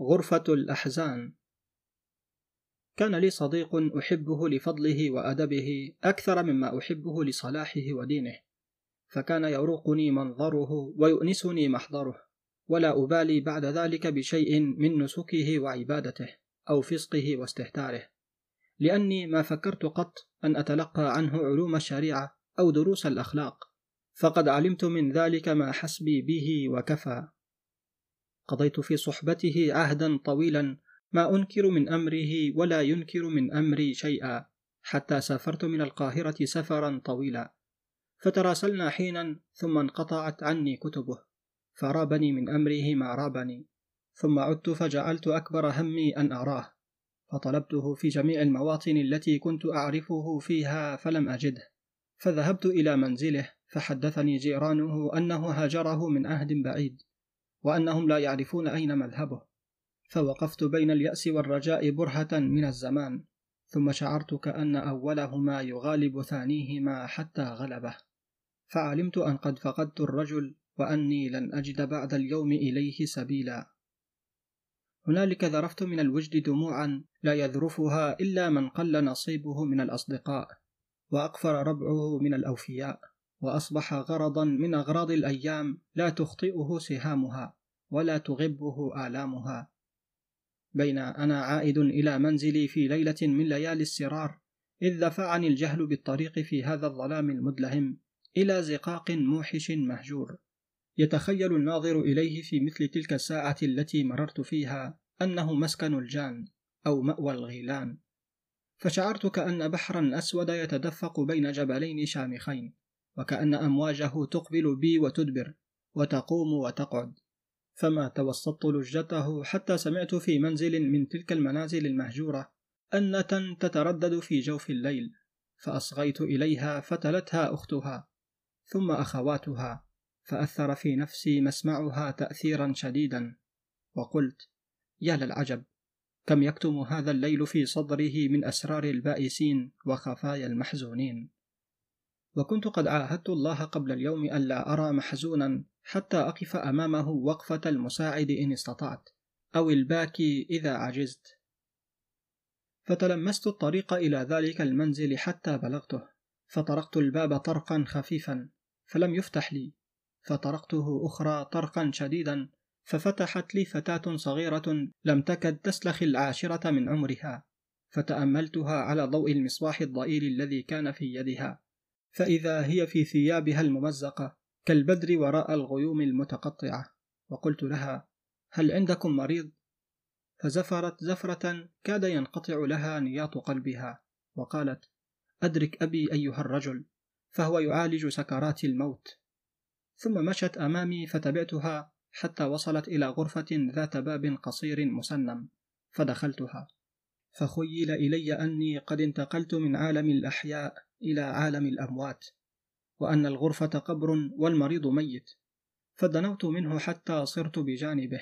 غرفة الأحزان. كان لي صديق أحبه لفضله وأدبه أكثر مما أحبه لصلاحه ودينه فكان يروقني منظره ويؤنسني محضره ولا أبالي بعد ذلك بشيء من نسكه وعبادته أو فسقه واستهتاره لأني ما فكرت قط أن أتلقى عنه علوم الشريعة أو دروس الأخلاق فقد علمت من ذلك ما حسبي به وكفى. قضيت في صحبته عهدا طويلا ما أنكر من أمره ولا ينكر من أمري شيئا حتى سافرت من القاهرة سفرا طويلا. فتراسلنا حينا ثم انقطعت عني كتبه فرابني من أمره ما رابني. ثم عدت فجعلت أكبر همي أن أراه. فطلبته في جميع المواطن التي كنت أعرفه فيها فلم أجده. فذهبت إلى منزله فحدثني جيرانه أنه هاجره من عهد بعيد. وأنهم لا يعرفون أين مذهبه. فوقفت بين اليأس والرجاء برهة من الزمان ثم شعرت كأن أولهما يغالب ثانيهما حتى غلبه. فعلمت أن قد فقدت الرجل وأني لن أجد بعد اليوم إليه سبيلا. هنالك ذرفت من الوجد دموعا لا يذرفها إلا من قل نصيبه من الأصدقاء وأقفر ربعه من الأوفياء. وأصبح غرضا من أغراض الأيام لا تخطئه سهامها ولا تغبه آلامها. بين أنا عائد إلى منزلي في ليلة من ليالي السرار إذ دفعني الجهل بالطريق في هذا الظلام المدلهم إلى زقاق موحش مهجور. يتخيل الناظر إليه في مثل تلك الساعة التي مررت فيها أنه مسكن الجان أو مأوى الغيلان. فشعرت كأن بحرا أسود يتدفق بين جبلين شامخين وكأن أمواجه تقبل بي وتدبر وتقوم وتقعد. فما توسطت لجته حتى سمعت في منزل من تلك المنازل المهجورة أنة تتردد في جوف الليل فأصغيت إليها فتلتها أختها ثم أخواتها فأثر في نفسي مسمعها تأثيرا شديدا. وقلت يا للعجب كم يكتم هذا الليل في صدره من أسرار البائسين وخفايا المحزونين؟ وكنت قد عاهدت الله قبل اليوم ألا أرى محزونا حتى أقف أمامه وقفة المساعد إن استطعت أو الباكي إذا عجزت. فتلمست الطريق إلى ذلك المنزل حتى بلغته فطرقت الباب طرقا خفيفا فلم يفتح لي. فطرقته أخرى طرقا شديدا ففتحت لي فتاة صغيرة لم تكد تسلخ العاشرة من عمرها. فتأملتها على ضوء المصباح الضئيل الذي كان في يدها. فإذا هي في ثيابها الممزقة كالبدر وراء الغيوم المتقطعة. وقلت لها هل عندكم مريض؟ فزفرت زفرة كاد ينقطع لها نياط قلبها. وقالت أدرك أبي أيها الرجل فهو يعالج سكرات الموت. ثم مشت أمامي فتبعتها حتى وصلت إلى غرفة ذات باب قصير مسنم فدخلتها. فخيل إلي أني قد انتقلت من عالم الأحياء إلى عالم الأموات وأن الغرفة قبر والمريض ميت فدنوت منه حتى صرت بجانبه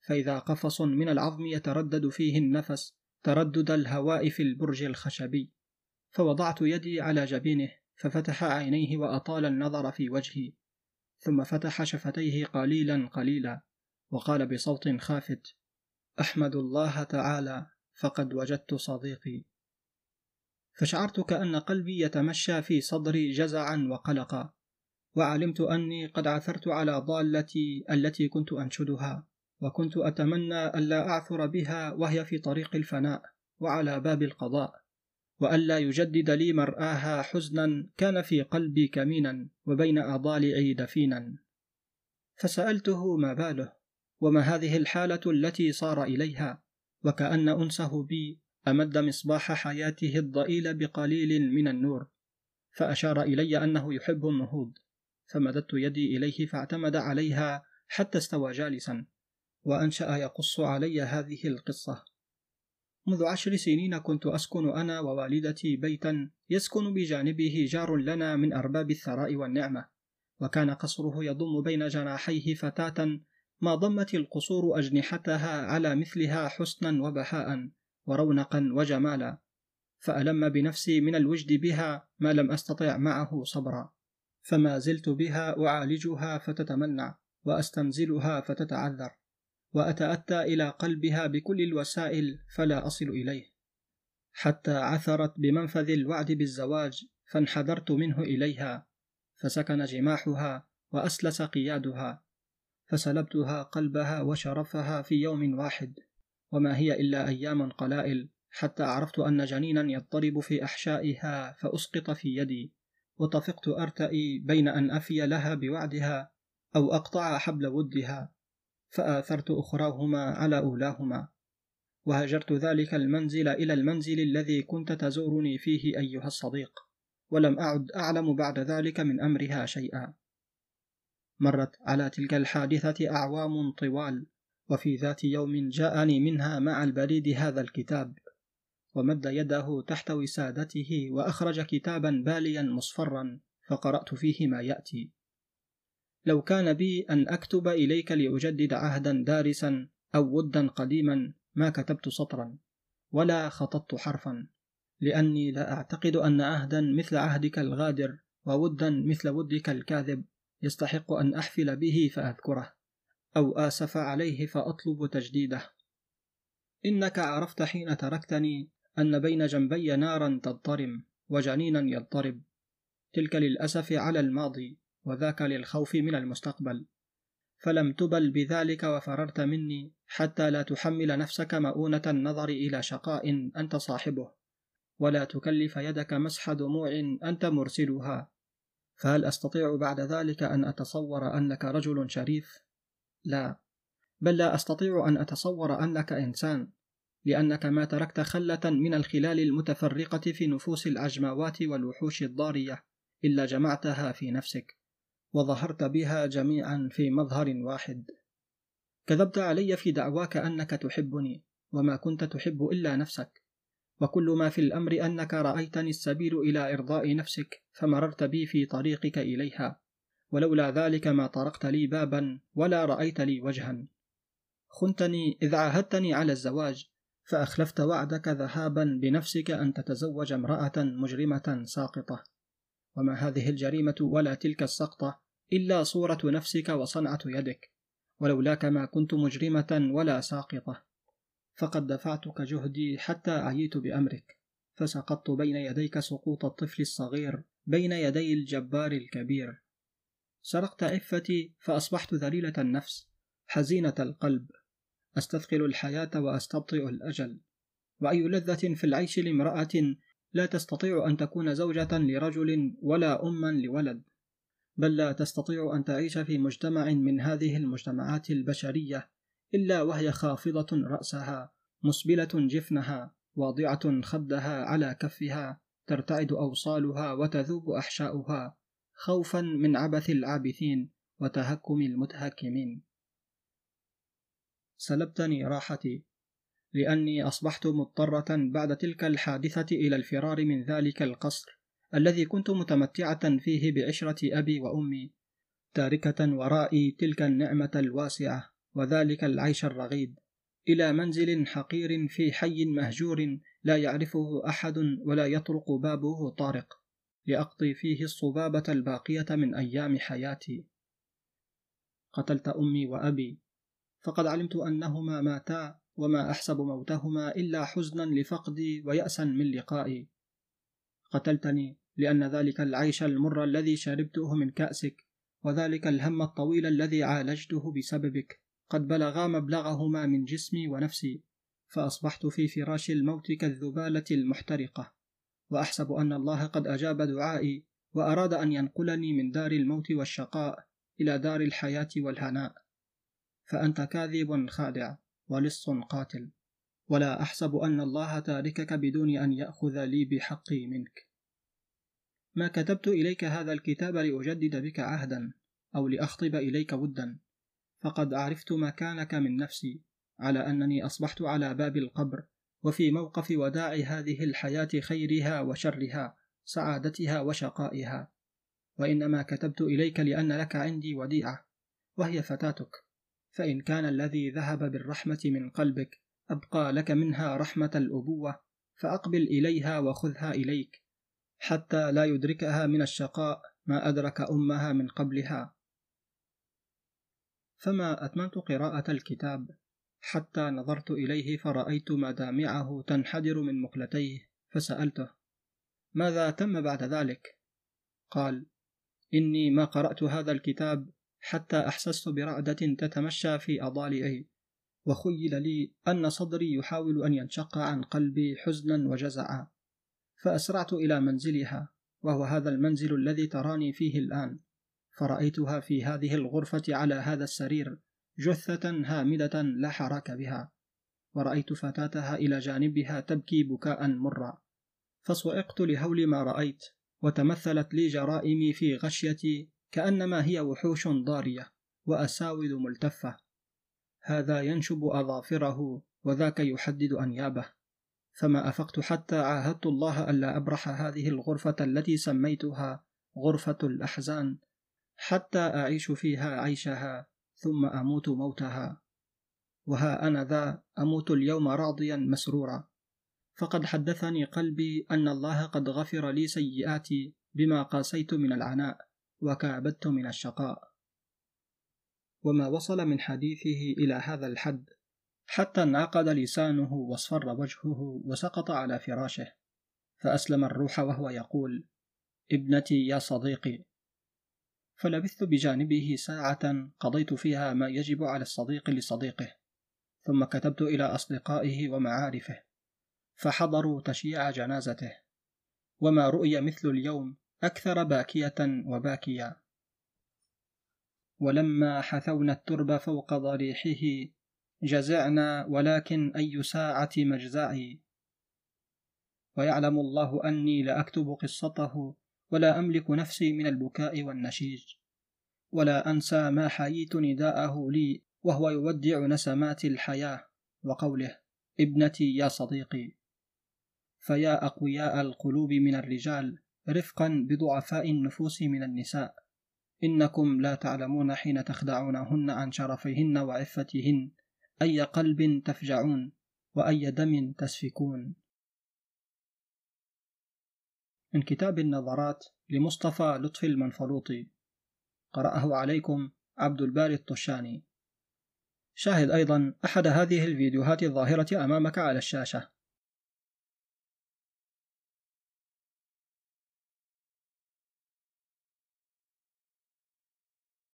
فإذا قفص من العظم يتردد فيه النفس تردد الهواء في البرج الخشبي فوضعت يدي على جبينه ففتح عينيه وأطال النظر في وجهي ثم فتح شفتيه قليلا قليلا وقال بصوت خافت أحمد الله تعالى فقد وجدت صديقي. فشعرت كأن قلبي يتمشى في صدري جزعا وقلقا وعلمت أني قد عثرت على ضالتي التي كنت أنشدها وكنت أتمنى ألا أعثر بها وهي في طريق الفناء وعلى باب القضاء وألا يجدد لي مرآها حزنا كان في قلبي كمينا وبين أضالعي دفينا. فسألته ما باله وما هذه الحالة التي صار إليها؟ وكأن أنسه بي أمد مصباح حياته الضئيل بقليل من النور فأشار إلي أنه يحب النهوض فمددت يدي إليه فاعتمد عليها حتى استوى جالسا وأنشأ يقص علي هذه القصة. منذ عشر سنين كنت أسكن أنا ووالدتي بيتا يسكن بجانبه جار لنا من أرباب الثراء والنعمة وكان قصره يضم بين جناحيه فتاة ما ضمت القصور أجنحتها على مثلها حسنا وبهاء ورونقا وجمالا فألم بنفسي من الوجد بها ما لم أستطع معه صبرا. فما زلت بها أعالجها فتتمنع وأستنزلها فتتعذر وأتأتى إلى قلبها بكل الوسائل فلا أصل إليه. حتى عثرت بمنفذ الوعد بالزواج فانحدرت منه إليها فسكن جماحها وأسلس قيادها فسلبتها قلبها وشرفها في يوم واحد. وما هي إلا أيام قلائل. حتى عرفت أن جنينا يضطرب في أحشائها فأسقط في يدي. وطفقت أرتئي بين أن أفي لها بوعدها أو أقطع حبل ودها. فآثرت أخراهما على أولاهما. وهجرت ذلك المنزل إلى المنزل الذي كنت تزورني فيه أيها الصديق. ولم أعد أعلم بعد ذلك من أمرها شيئا. مرت على تلك الحادثة أعوام طوال وفي ذات يوم جاءني منها مع البريد هذا الكتاب ومد يده تحت وسادته وأخرج كتابا باليا مصفرا فقرأت فيه ما يأتي. لو كان بي أن أكتب إليك لأجدد عهدا دارسا أو ودا قديما ما كتبت سطرا ولا خططت حرفا لأني لا أعتقد أن عهدا مثل عهدك الغادر وودا مثل ودك الكاذب. يستحق أن أحفل به فأذكره أو آسف عليه فأطلب تجديده. إنك عرفت حين تركتني أن بين جنبي نارا تضطرم وجنينا يضطرب. تلك للأسف على الماضي وذاك للخوف من المستقبل. فلم تبل بذلك وفررت مني حتى لا تحمل نفسك مؤونة النظر إلى شقاء أنت صاحبه. ولا تكلف يدك مسح دموع أنت مرسلها. فهل أستطيع بعد ذلك أن أتصور أنك رجل شريف؟ لا. بل لا أستطيع أن أتصور أنك إنسان لأنك ما تركت خلة من الخلال المتفرقة في نفوس العجماوات والوحوش الضارية إلا جمعتها في نفسك وظهرت بها جميعا في مظهر واحد. كذبت علي في دعواك أنك تحبني وما كنت تحب إلا نفسك. وكل ما في الأمر أنك رأيتني السبيل إلى إرضاء نفسك فمررت بي في طريقك إليها. ولولا ذلك ما طرقت لي بابا ولا رأيت لي وجها. خنتني إذ عاهدتني على الزواج فأخلفت وعدك ذهابا بنفسك أن تتزوج امرأة مجرمة ساقطة. وما هذه الجريمة ولا تلك السقطة إلا صورة نفسك وصنعة يدك. ولولاك ما كنت مجرمة ولا ساقطة. فقد دفعتك جهدي حتى أعيت بأمرك. فسقطت بين يديك سقوط الطفل الصغير بين يدي الجبار الكبير. سرقت عفتي فأصبحت ذليلة النفس حزينة القلب. أستثقل الحياة وأستبطئ الأجل. وأي لذة في العيش لامرأة لا تستطيع أن تكون زوجة لرجل ولا أما لولد. بل لا تستطيع أن تعيش في مجتمع من هذه المجتمعات البشرية. إلا وهي خافضة رأسها مسبلة جفنها واضعة خدها على كفها ترتعد أوصالها وتذوب أحشاؤها خوفا من عبث العابثين وتهكم المتهكمين. سلبتني راحتي لأني أصبحت مضطرة بعد تلك الحادثة إلى الفرار من ذلك القصر الذي كنت متمتعة فيه بعشرة أبي وأمي تاركة ورائي تلك النعمة الواسعة. وذلك العيش الرغيد. إلى منزل حقير في حي مهجور لا يعرفه أحد ولا يطرق بابه طارق. لأقضي فيه الصبابة الباقية من أيام حياتي. قتلت أمي وأبي. فقد علمت أنهما ماتا وما أحسب موتهما إلا حزنا لفقدي ويأسا من لقائي. قتلتني لأن ذلك العيش المر الذي شربته من كأسك وذلك الهم الطويل الذي عالجته بسببك. قد بلغا مبلغهما من جسمي ونفسي فأصبحت في فراش الموت كالذبالة المحترقة. وأحسب أن الله قد أجاب دعائي وأراد أن ينقلني من دار الموت والشقاء إلى دار الحياة والهناء. فأنت كاذب خادع ولص قاتل. ولا أحسب أن الله تاركك بدون أن يأخذ لي بحقي منك. ما كتبت إليك هذا الكتاب لأجدد بك عهدا أو لأخطب إليك ودا. فقد عرفت مكانك من نفسي على أنني أصبحت على باب القبر وفي موقف وداع هذه الحياة خيرها وشرها سعادتها وشقائها. وإنما كتبت إليك لأن لك عندي وديعة وهي فتاتك. فإن كان الذي ذهب بالرحمة من قلبك أبقى لك منها رحمة الأبوة فأقبل إليها وخذها إليك حتى لا يدركها من الشقاء ما أدرك أمها من قبلها. فما أتممت قراءة الكتاب حتى نظرت إليه فرأيت مدامعه تنحدر من مقلتيه فسألته ماذا تم بعد ذلك؟ قال إني ما قرأت هذا الكتاب حتى أحسست برعدة تتمشى في أضالعي وخيل لي أن صدري يحاول أن ينشق عن قلبي حزنا وجزعا فأسرعت إلى منزلها وهو هذا المنزل الذي تراني فيه الآن فرأيتها في هذه الغرفة على هذا السرير جثة هامدة لا حراك بها. ورأيت فتاتها إلى جانبها تبكي بكاء مرا فصعقت لهول ما رأيت وتمثلت لي جرائمي في غشيتي كأنما هي وحوش ضارية وأساود ملتفة. هذا ينشب أظافره وذاك يحدد أنيابه. فما أفقت حتى عاهدت الله ألا أبرح هذه الغرفة التي سميتها غرفة الأحزان. حتى أعيش فيها عيشها ثم أموت موتها. وها أنا ذا أموت اليوم راضيا مسرورا. فقد حدثني قلبي أن الله قد غفر لي سيئاتي بما قاسيت من العناء وكابدت من الشقاء. وما وصل من حديثه إلى هذا الحد حتى انعقد لسانه واصفر وجهه وسقط على فراشه. فأسلم الروح وهو يقول ابنتي يا صديقي فلبثت بجانبه ساعة قضيت فيها ما يجب على الصديق لصديقه ثم كتبت إلى أصدقائه ومعارفه فحضروا تشييع جنازته وما رؤي مثل اليوم أكثر باكية وباكيا ولما حثونا الترب فوق ضريحه جزعنا ولكن أي ساعة مجزعي. ويعلم الله أني لأكتب قصته ولا أملك نفسي من البكاء والنشيج. ولا أنسى ما حييت نداءه لي وهو يودع نسمات الحياة وقوله ابنتي يا صديقي فيا أقوياء القلوب من الرجال رفقا بضعفاء النفوس من النساء. إنكم لا تعلمون حين تخدعونهن عن شرفيهن وعفتهن أي قلب تفجعون وأي دم تسفكون. من كتاب النظرات لمصطفى لطفي المنفلوطي. قرأه عليكم عبد الباري الطشاني. شاهد أيضا أحد هذه الفيديوهات الظاهرة أمامك على الشاشة.